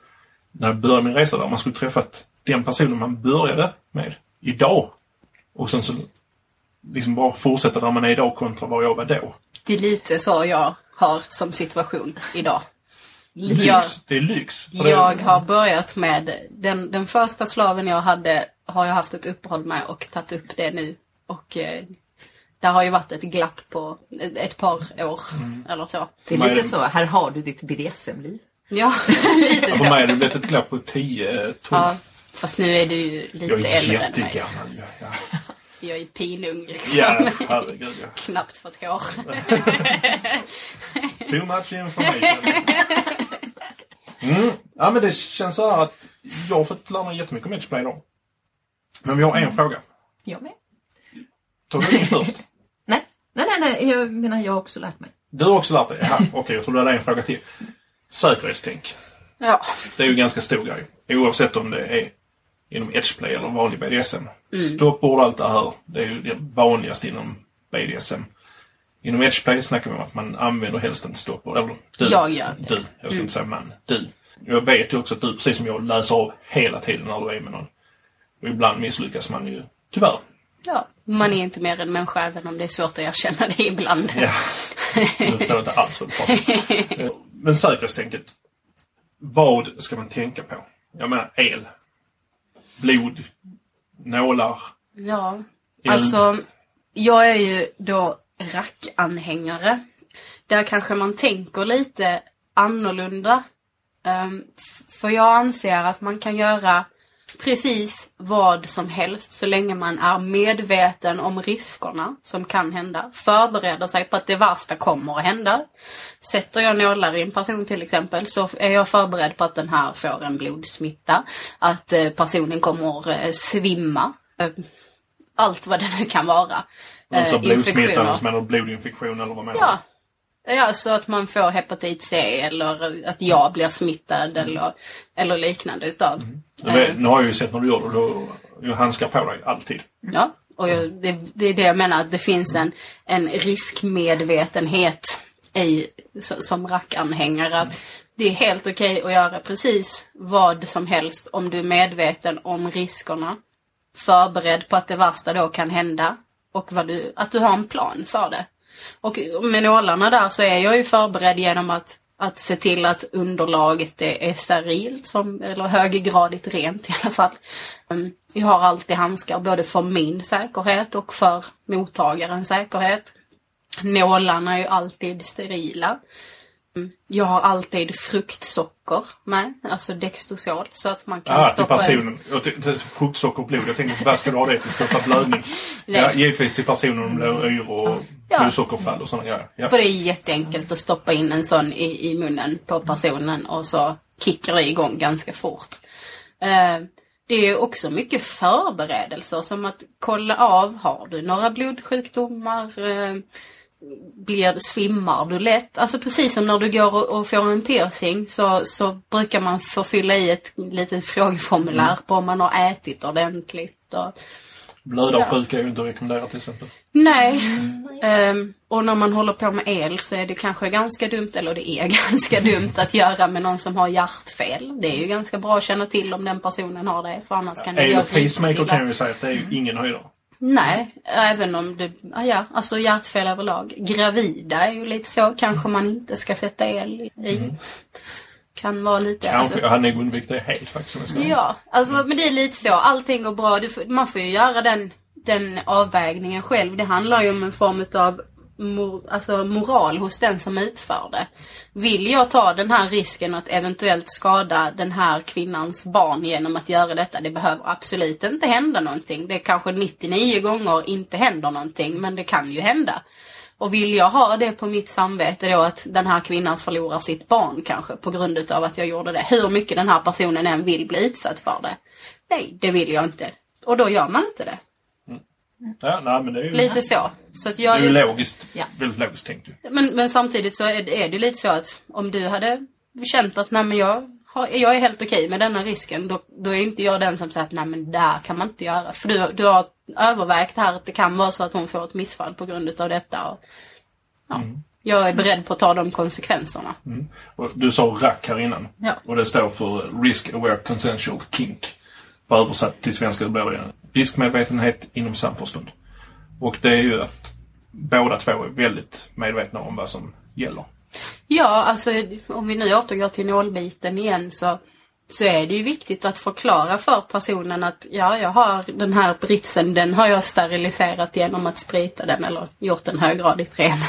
När jag började min resa där, man skulle träffat den personen man började med idag. Och sen så liksom bara fortsätta där man är idag kontra var jag var då. Det är lite så jag har som situation idag. Lyx. Jag, Det är lyx. Jag har börjat med den, den första slaven jag hade har jag haft ett uppehåll med och tagit upp det nu. Och eh, där har ju varit ett glapp på ett, ett par år Mm. eller så. Det är lite så, här har du ditt BDSM-liv. Ja, lite så. för mig har det blivit ett glapp på 10, 12. Ja, fast nu är du ju lite jag är äldre än mig. jättegammal. Ja, ja. Jag är pinung liksom. ja herregud ja. Knappt fått hår. Too much information. Mm. Ja, men det känns så här att jag har fått lära mig jättemycket om Edgeplay då. Men vi har en fråga. Jag med. Tar du den först? Nej, nej, nej, nej, jag menar jag har också lärt mig. Du har också lärt dig? Ja, okej, jag tror du hade en fråga till. Säkerhetstänk. Ja, Det är ju ganska stor grej. Oavsett om det är inom Edgeplay eller vanlig BDSM. Stoppord och allt det här, det är ju det vanligaste inom BDSM. Inom Edgeplay snackar vi om att man använder helst en stoppord. Eller du. Jag gör det. Du. Jag ska inte säga man. Du. Jag vet ju också att du, precis som jag, läser av hela tiden när du är med någon. Och ibland misslyckas man ju, tyvärr. ja. Man är inte mer än människa även om det är svårt att erkänna det ibland. Ja. Jag förstår inte alls vad du pratar. Men säkerhetstänket. Vad ska man tänka på? Jag menar el. Blod. Nålar. Ja, El. alltså jag är ju då rackanhängare. Där kanske man tänker lite annorlunda. F- för jag anser att man kan göra precis vad som helst så länge man är medveten om riskerna som kan hända. Förbereder sig på att det värsta kommer att hända. Sätter jag nålar i en person till exempel så är jag förberedd på att den här får en blodsmitta. Att eh, personen kommer eh, svimma. Eh, allt vad det nu kan vara. Alltså infektioner. som menar blodinfektion eller vad menar Ja. Ja, så att man får hepatit C eller att jag blir smittad Mm. eller, eller liknande utav. du? vet, Nu har jag ju sett när du gör det, du du handskar på dig alltid. Ja, och jag, det, det är det jag menar, att det finns en, en riskmedvetenhet i, som rackanhängare. Att det är helt okej att göra precis vad som helst om du är medveten om riskerna. Förberedd på att det värsta då kan hända. Och du, att du har en plan för det. Och med nålarna där så är jag ju förberedd genom att, att se till att underlaget är, är sterilt, som, eller höggradigt rent i alla fall. Ehm, jag har alltid handskar både för min säkerhet och för mottagarens säkerhet. Nålarna är ju alltid sterila. Mm, Jag har alltid fruktsocker med, alltså Dextrosol, så att man kan Ah, till stoppa in. personen. Tänkte- Fruktsocker och blod. Jag tänkte, vad ska du ha det till? Stoppa blödning? Ja, givetvis till personen om är yr och Ja. blodsockerfall och sådana grejer. Ja. För det är jätteenkelt att stoppa in en sån i, i munnen på personen och så kickar det igång ganska fort. Eh, det är också mycket förberedelser som att kolla av, har du några blodsjukdomar? Eh, blir, svimmar du lätt? Alltså precis som när du går och, och får en piercing så, så brukar man få fylla i ett litet frågeformulär Mm. på om man har ätit ordentligt. Och, Blödarsjuka är ju inte att rekommendera till exempel. Nej. Ehm, och när man håller på med el så är det kanske ganska dumt, eller det är ganska dumt att göra med någon som har hjärtfel. Det är ju ganska bra att känna till om den personen har det, för annars kan det göra riktigt kan illa. ju säga att det är ju ingen höjdare. Nej, även om det, ah, ja, alltså hjärtfel överlag. Gravida är ju lite så, kanske man inte ska sätta el i. Kan vara lite... Kanske, alltså- jag hade nog undvikit det helt faktiskt. Ja, alltså men det är lite så. Allting går bra. Du, man får ju göra den, den avvägningen själv. Det handlar ju om en form av mor, alltså moral hos den som utför det. Vill jag ta den här risken att eventuellt skada den här kvinnans barn genom att göra detta? Det behöver absolut inte hända någonting. Det kanske 99 gånger inte händer någonting, men det kan ju hända. Och vill jag ha det på mitt samvete då att den här kvinnan förlorar sitt barn kanske på grund utav att jag gjorde det. Hur mycket den här personen än vill bli utsatt för det. Nej, det vill jag inte. Och då gör man inte det. Ja, nej, men det är ju, Lite så. Så att det jag, är ju logiskt. Ja. Väldigt logiskt tänkt ju. men, men samtidigt så är det, är det lite så att om du hade känt att nej men jag, har, jag är helt okej med denna risken. Då, då är inte jag den som säger att nej men där kan man inte göra. För du, du har övervägt här att det kan vara så att hon får ett missfall på grund utav detta. Och, ja, Jag är beredd på att ta de konsekvenserna. Och du sa RAC här innan. Ja. Och det står för Risk Aware Consensual Kink. På översatt till svenska blir det riskmedvetenhet inom samförstånd. Och det är ju att båda två är väldigt medvetna om vad som gäller. Ja, alltså om vi nu återgår till nålbiten igen så, så är det ju viktigt att förklara för personen att ja, jag har den här britsen, den har jag steriliserat genom att sprita den eller gjort den höggradigt ren.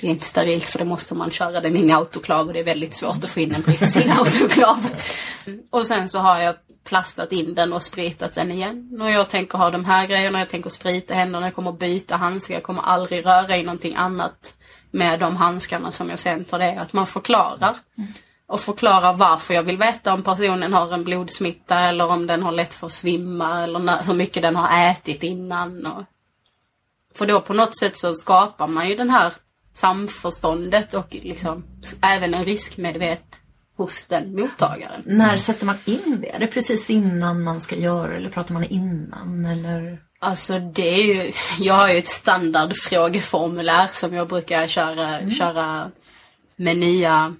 Det är inte sterilt för det måste man köra den in i autoklav och det är väldigt svårt att få in en brits i en autoklav. Och sen så har jag plastat in den och spritat den igen. Och jag tänker ha de här grejerna, jag tänker sprita händerna, jag kommer byta handskar, jag kommer aldrig röra i någonting annat med de handskarna som jag sen tar det. Att man förklarar. Och förklarar varför jag vill veta om personen har en blodsmitta eller om den har lätt för att svimma eller när, hur mycket den har ätit innan. Och... För då på något sätt så skapar man ju den här samförståndet och liksom även en riskmedvet hos den mottagaren. När sätter man in det? Är det precis innan man ska göra eller pratar man innan? Eller? Alltså det är ju, jag har ju ett standardfrågeformulär som jag brukar köra, köra med nya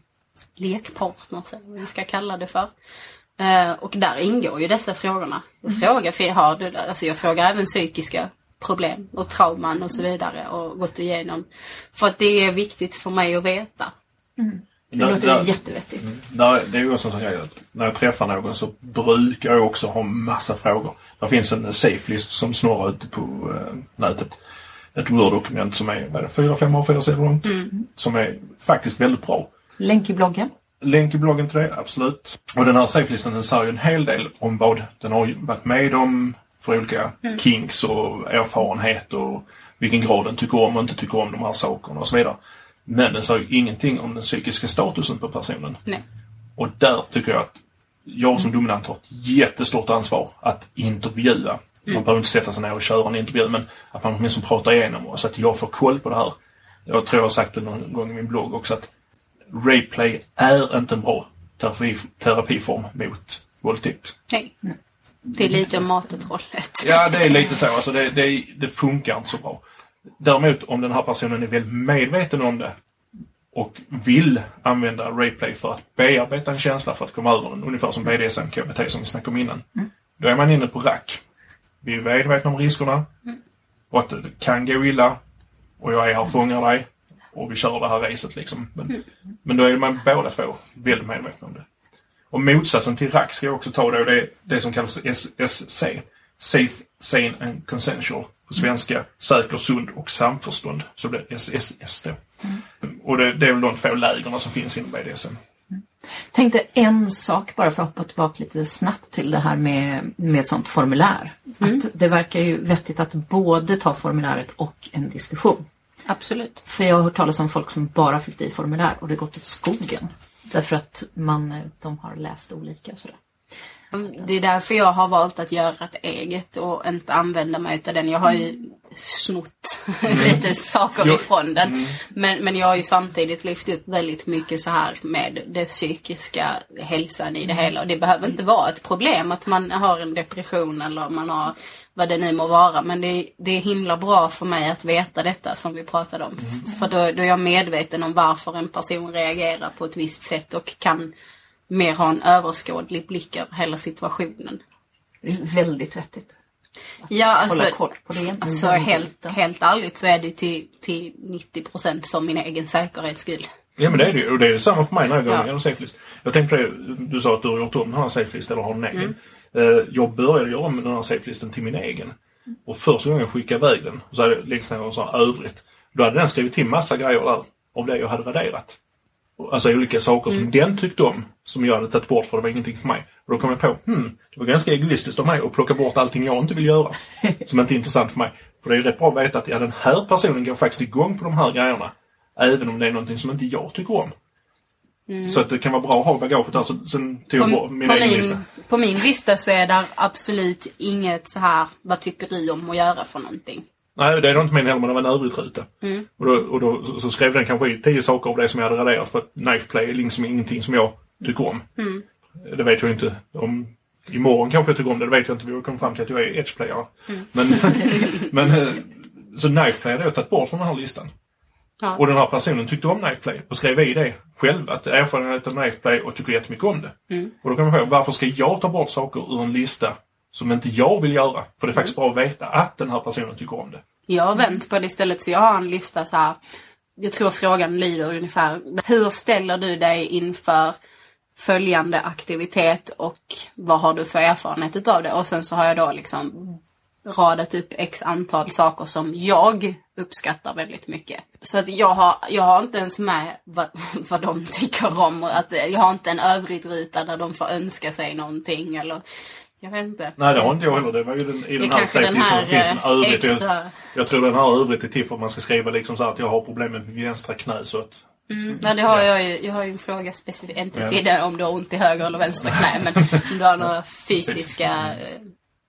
lekpartners, eller vad vi ska kalla det för. Eh, och där ingår ju dessa frågorna. Jag frågar, för jag, har, alltså jag frågar även psykiska problem och trauman och så vidare och gått igenom. För att det är viktigt för mig att veta. Det låter ju jättevettigt. Där, det är ju också en sån grej att när jag träffar någon så brukar jag också ha massa frågor. Det finns en safe-list som snurrar ute på eh, nätet. Ett Word-dokument som är, vad är det, fyra, fem av fyra sidor långt. Som är faktiskt väldigt bra. Länk i bloggen. Länk i bloggen till det, absolut. Och den här safe-listan den säger ju en hel del om vad den har varit med om för olika kinks och erfarenhet och vilken grad den tycker om och inte tycker om de här sakerna och så vidare. Men den säger ingenting om den psykiska statusen på personen. Nej. Och där tycker jag att jag som dominant har ett jättestort ansvar att intervjua. Man behöver inte sätta sig ner och köra en intervju men att man åtminstone pratar igenom och så att jag får koll på det här. Jag tror jag har sagt det någon gång i min blogg också att Rayplay är inte en bra terapi, terapiform mot våldtäkt. Nej. Det är lite om matetrollet. Ja, det är lite så. Alltså det, det, det funkar inte så bra. Däremot om den här personen är väldigt medveten om det och vill använda Rayplay för att bearbeta en känsla för att komma över den, ungefär som BDSM, KBT som vi snackade om innan. Då är man inne på rack. Vi är medvetna om riskerna och att det kan gå illa och jag är här och fångar dig och vi kör det här racet liksom. Men, men då är man båda två väldigt medvetna om det. Och motsatsen till RAC ska jag också ta då det, det som kallas SSC. Safe, Sane and Consensual. På svenska säker, sund och samförstånd. Så blir det SSS då. Och det, det är väl de två lägren som finns inom BDSM. Tänkte en sak bara för att hoppa tillbaka lite snabbt till det här med, med ett sånt formulär. Att det verkar ju vettigt att både ta formuläret och en diskussion. Absolut. För jag har hört talas om folk som bara fyllt i formulär och det gått åt skogen. Därför att man, de har läst olika och sådär. Det är därför jag har valt att göra ett eget och inte använda mig av den. Jag har ju snott lite saker Jo. ifrån den. Men, men jag har ju samtidigt lyft upp väldigt mycket så här med det psykiska hälsan i det hela. Och det behöver inte vara ett problem att man har en depression eller man har vad det nu må vara. Men det, det är himla bra för mig att veta detta som vi pratade om. För då, då är jag medveten om varför en person reagerar på ett visst sätt och kan mer ha en överskådlig blick över hela situationen. Det är väldigt vettigt. Ja, hålla alltså, koll på det. alltså helt, helt ärligt så är det till, till 90% för min egen säkerhets skull. Ja men det är det ju. Och det är detsamma för mig när jag går Ja. igenom safelist. Jag tänkte på det, du sa att du har gjort om den här safelist eller har en egen. Mm. Eh, Jag började göra om den här safelisten till min egen. Och första gången jag skickade iväg den, så hade jag längst ner och här övrigt. Då hade den skrivit till massa grejer där av det jag hade raderat. Alltså olika saker Mm. som den tyckte om, som jag hade tagit bort för det var ingenting för mig. Och då kom jag på, hmm, det var ganska egoistiskt av mig att plocka bort allting jag inte vill göra. som inte är intressant för mig. För det är rätt bra att veta att ja, den här personen går faktiskt igång på de här grejerna. Även om det är någonting som inte jag tycker om. Så att det kan vara bra att ha bagaget där. Så, sen tog jag På, bort min på, egen min, lista. på min lista så är där absolut inget så här, vad tycker du om att göra för någonting? Nej, det är nog inte min heller, men det var en övrigt-ruta. Och, då, och då så- skrev den kanske tio saker av det som jag hade raderat för att knife play är liksom ingenting som jag tycker om. Det vet jag inte om... Imorgon kanske jag tycker om det, det vet jag inte. Vi har kommit fram till att jag är edge-player. Men, men eh, så knife play hade jag tagit bort från den här listan. Ja. Och den här personen tyckte om knife play och skrev i det själv att erfarenhet av knife play och tycker jättemycket om det. Och då kan man fråga, varför ska jag ta bort saker ur en lista som inte jag vill göra? För det är faktiskt bra att veta att den här personen tycker om det. Jag har vänt på det istället så jag har en lista så här. Jag tror frågan lyder ungefär. Hur ställer du dig inför följande aktivitet och vad har du för erfarenhet utav det? Och sen så har jag då liksom radat upp x antal saker som jag uppskattar väldigt mycket. Så att jag har, jag har inte ens med vad, vad de tycker om. Och att, jag har inte en övrig ruta där de får önska sig någonting eller jag vet inte. Nej, det har inte jag heller. Det var ju den, i den här kanske här, det finns en eh, övrigt. Jag, extra- jag tror den här övrigt är till för att man ska skriva liksom så här att jag har problem med vänstra knä så att... Mm, nej, det har jag ju. Jag har ju en fråga specifikt. Inte Ja. till det om du har ont i höger eller vänstra knä. Men om du har några fysiska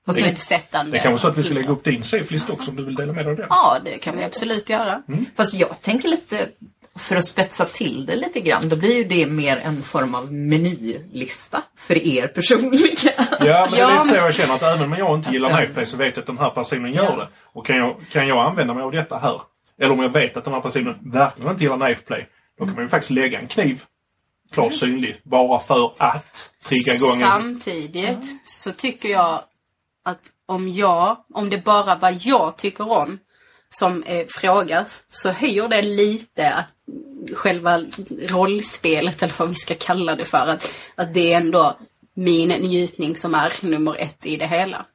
eh, nedsättande. Det kan vara så att vi ska lägga upp din safe-lista också om du vill dela med dig av den. Ja, det kan vi absolut göra. Fast jag tänker lite, för att spetsa till det lite grann, då blir ju det mer en form av menylista för er personliga. Ja, men det är lite så jag känner att även om jag inte gillar knife play så vet jag att den här personen gör det. Och kan jag, kan jag använda mig av detta här? Eller om jag vet att den här personen verkligen inte gillar knife play. Då kan man ju faktiskt lägga en kniv klart synlig. Bara för att trigga igång en... Samtidigt så tycker jag att om jag, om det bara var jag tycker om som eh, frågas så höjer det lite att själva rollspelet eller vad vi ska kalla det för. Att, att det är ändå min njutning som är nummer ett i det hela.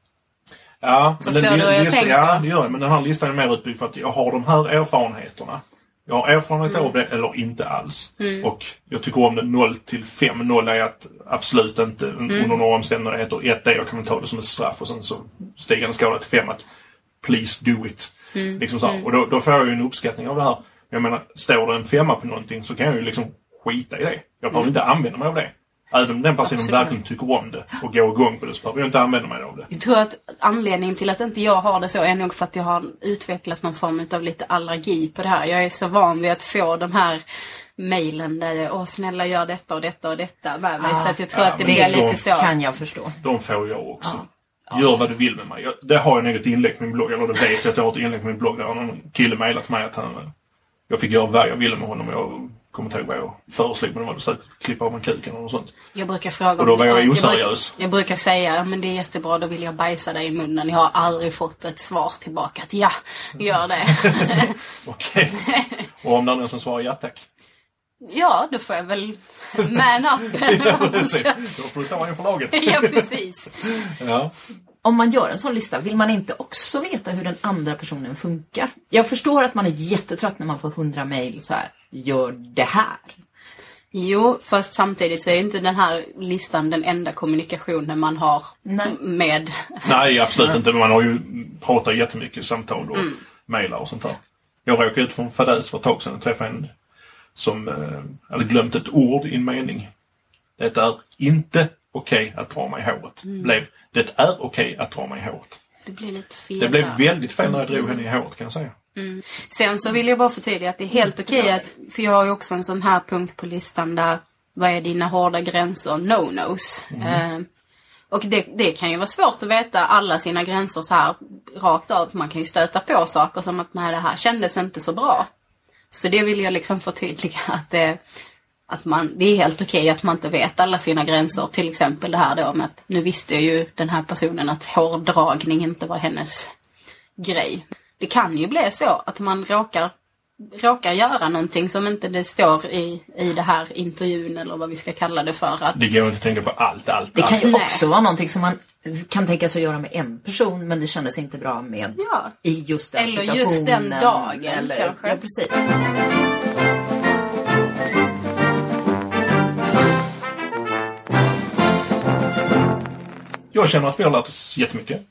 Ja, men Förstår du vad jag lista, tänker? Ja, det gör jag. Men den här listan är mer utbyggd för att jag har de här erfarenheterna. Jag har erfarenhet Mm. av det eller inte alls. Och jag tycker om det 0 till 5. 0 är att absolut inte Mm. under några omständigheter. 1 är jag kan ta det som ett straff och sen så stigande skala till 5 att please do it. Mm. Liksom så här. Och då, då får jag ju en uppskattning av det här. Jag menar, står det en femma på någonting så kan jag ju liksom skita i det. Jag behöver inte använda mig av det. Även om den personen Mm. Absolut. verkligen tycker om det och går igång på det så behöver jag inte använda mig av det. Jag tror att anledningen till att inte jag har det så är nog för att jag har utvecklat någon form av lite allergi på det här. Jag är så van vid att få de här mejlen där det, åh snälla gör detta och detta och detta med mig. Ah. så att jag tror Ja, att det blir det lite så. kan jag förstå. De får jag också. Gör vad du vill med mig. Jag, det har jag något inlägg på min blogg, eller det vet jag att jag har ett inlägg på min blogg där någon kille mejlat mig att han, jag fick göra vad jag ville med honom. Jag kommer inte ihåg vad jag föreslog, men det var säkert klippa av en kuk eller något sånt. Jag brukar fråga Och då var jag ja, oseriös. bruk- Jag brukar säga, men det är jättebra, då vill jag bajsa dig i munnen. Jag har aldrig fått ett svar tillbaka att ja, gör det. Okej. Och om det är någon som svarar ja tack. ja, då får jag väl man up. Ja, man precis. Då får du ta en förlaget. ja, precis. Ja. Om man gör en sån lista, vill man inte också veta hur den andra personen funkar? Jag förstår att man är jättetrött när man får hundra mejl så här, gör det här. Jo, fast samtidigt så är inte den här listan den enda kommunikationen man har Nej. med... Nej, absolut inte. Man har ju pratat jättemycket i samtal och mejlar och sånt där. Jag råkade ut för en fadäs för ett tag sedan. Jag träffade en som eh, hade glömt ett ord i en mening. Det är inte okej att dra mig i håret. Blev, det är okej att dra mig i håret. Det blir lite fel Det blev väldigt fel när jag drog henne i håret kan jag säga. Sen så vill jag bara förtydliga att det är helt okej att, för jag har ju också en sån här punkt på listan där, vad är dina hårda gränser, no-nos? Eh, och det, det kan ju vara svårt att veta alla sina gränser så här rakt av. Man kan ju stöta på saker som att nej det här kändes inte så bra. Så det vill jag liksom förtydliga att det, att man, det är helt okej att man inte vet alla sina gränser. Till exempel det här då med att nu visste ju den här personen att hårdragning inte var hennes grej. Det kan ju bli så att man råkar, råkar göra någonting som inte det står i, i det här intervjun eller vad vi ska kalla det för. Att, Det går inte att tänka på allt, allt, Det kan allt. ju Nej. också vara någonting som man kan tänka sig att göra med en person men det kändes inte bra med Ja. i just den Eller situationen. just den dagen, eller, kanske. Ja, precis. Jag känner att vi har lärt oss jättemycket.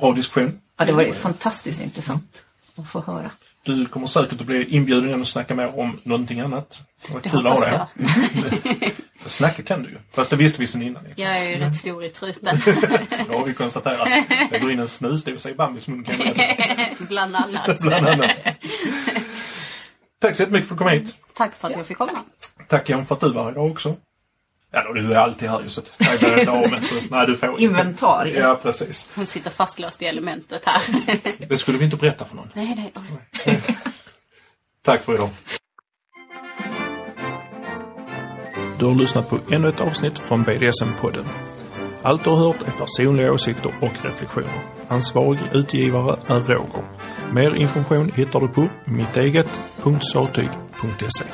Bra diskussion. Ja, det var fantastiskt intressant att få höra. Du kommer säkert att bli inbjuden igen och snacka mer om någonting annat. Det det kul hoppas dig. Snacka kan du ju. Fast det visste vi sedan innan. Liksom. jag är ju rätt stor i truten. Då har vi konstaterat. Det går in en snusdosa i Bambis mun jag. Bland annat. Bland annat. Tack så jättemycket för att du kom hit. Tack för att jag fick komma. Tack Jan för att du var här idag också. Ja, du är alltid här ju så jag behöver inte av men så, Nej, du får inte. Inventarie. Ja, precis. Hon sitter fastlåst i elementet här. Det skulle vi inte berätta för någon. nej, nej. Tack för idag. Du har lyssnat på ännu ett avsnitt från BDSM-podden. Allt du har hört är personliga åsikter och reflektioner. Ansvarig utgivare är Roger. Mer information hittar du på mitteget.satyg.se.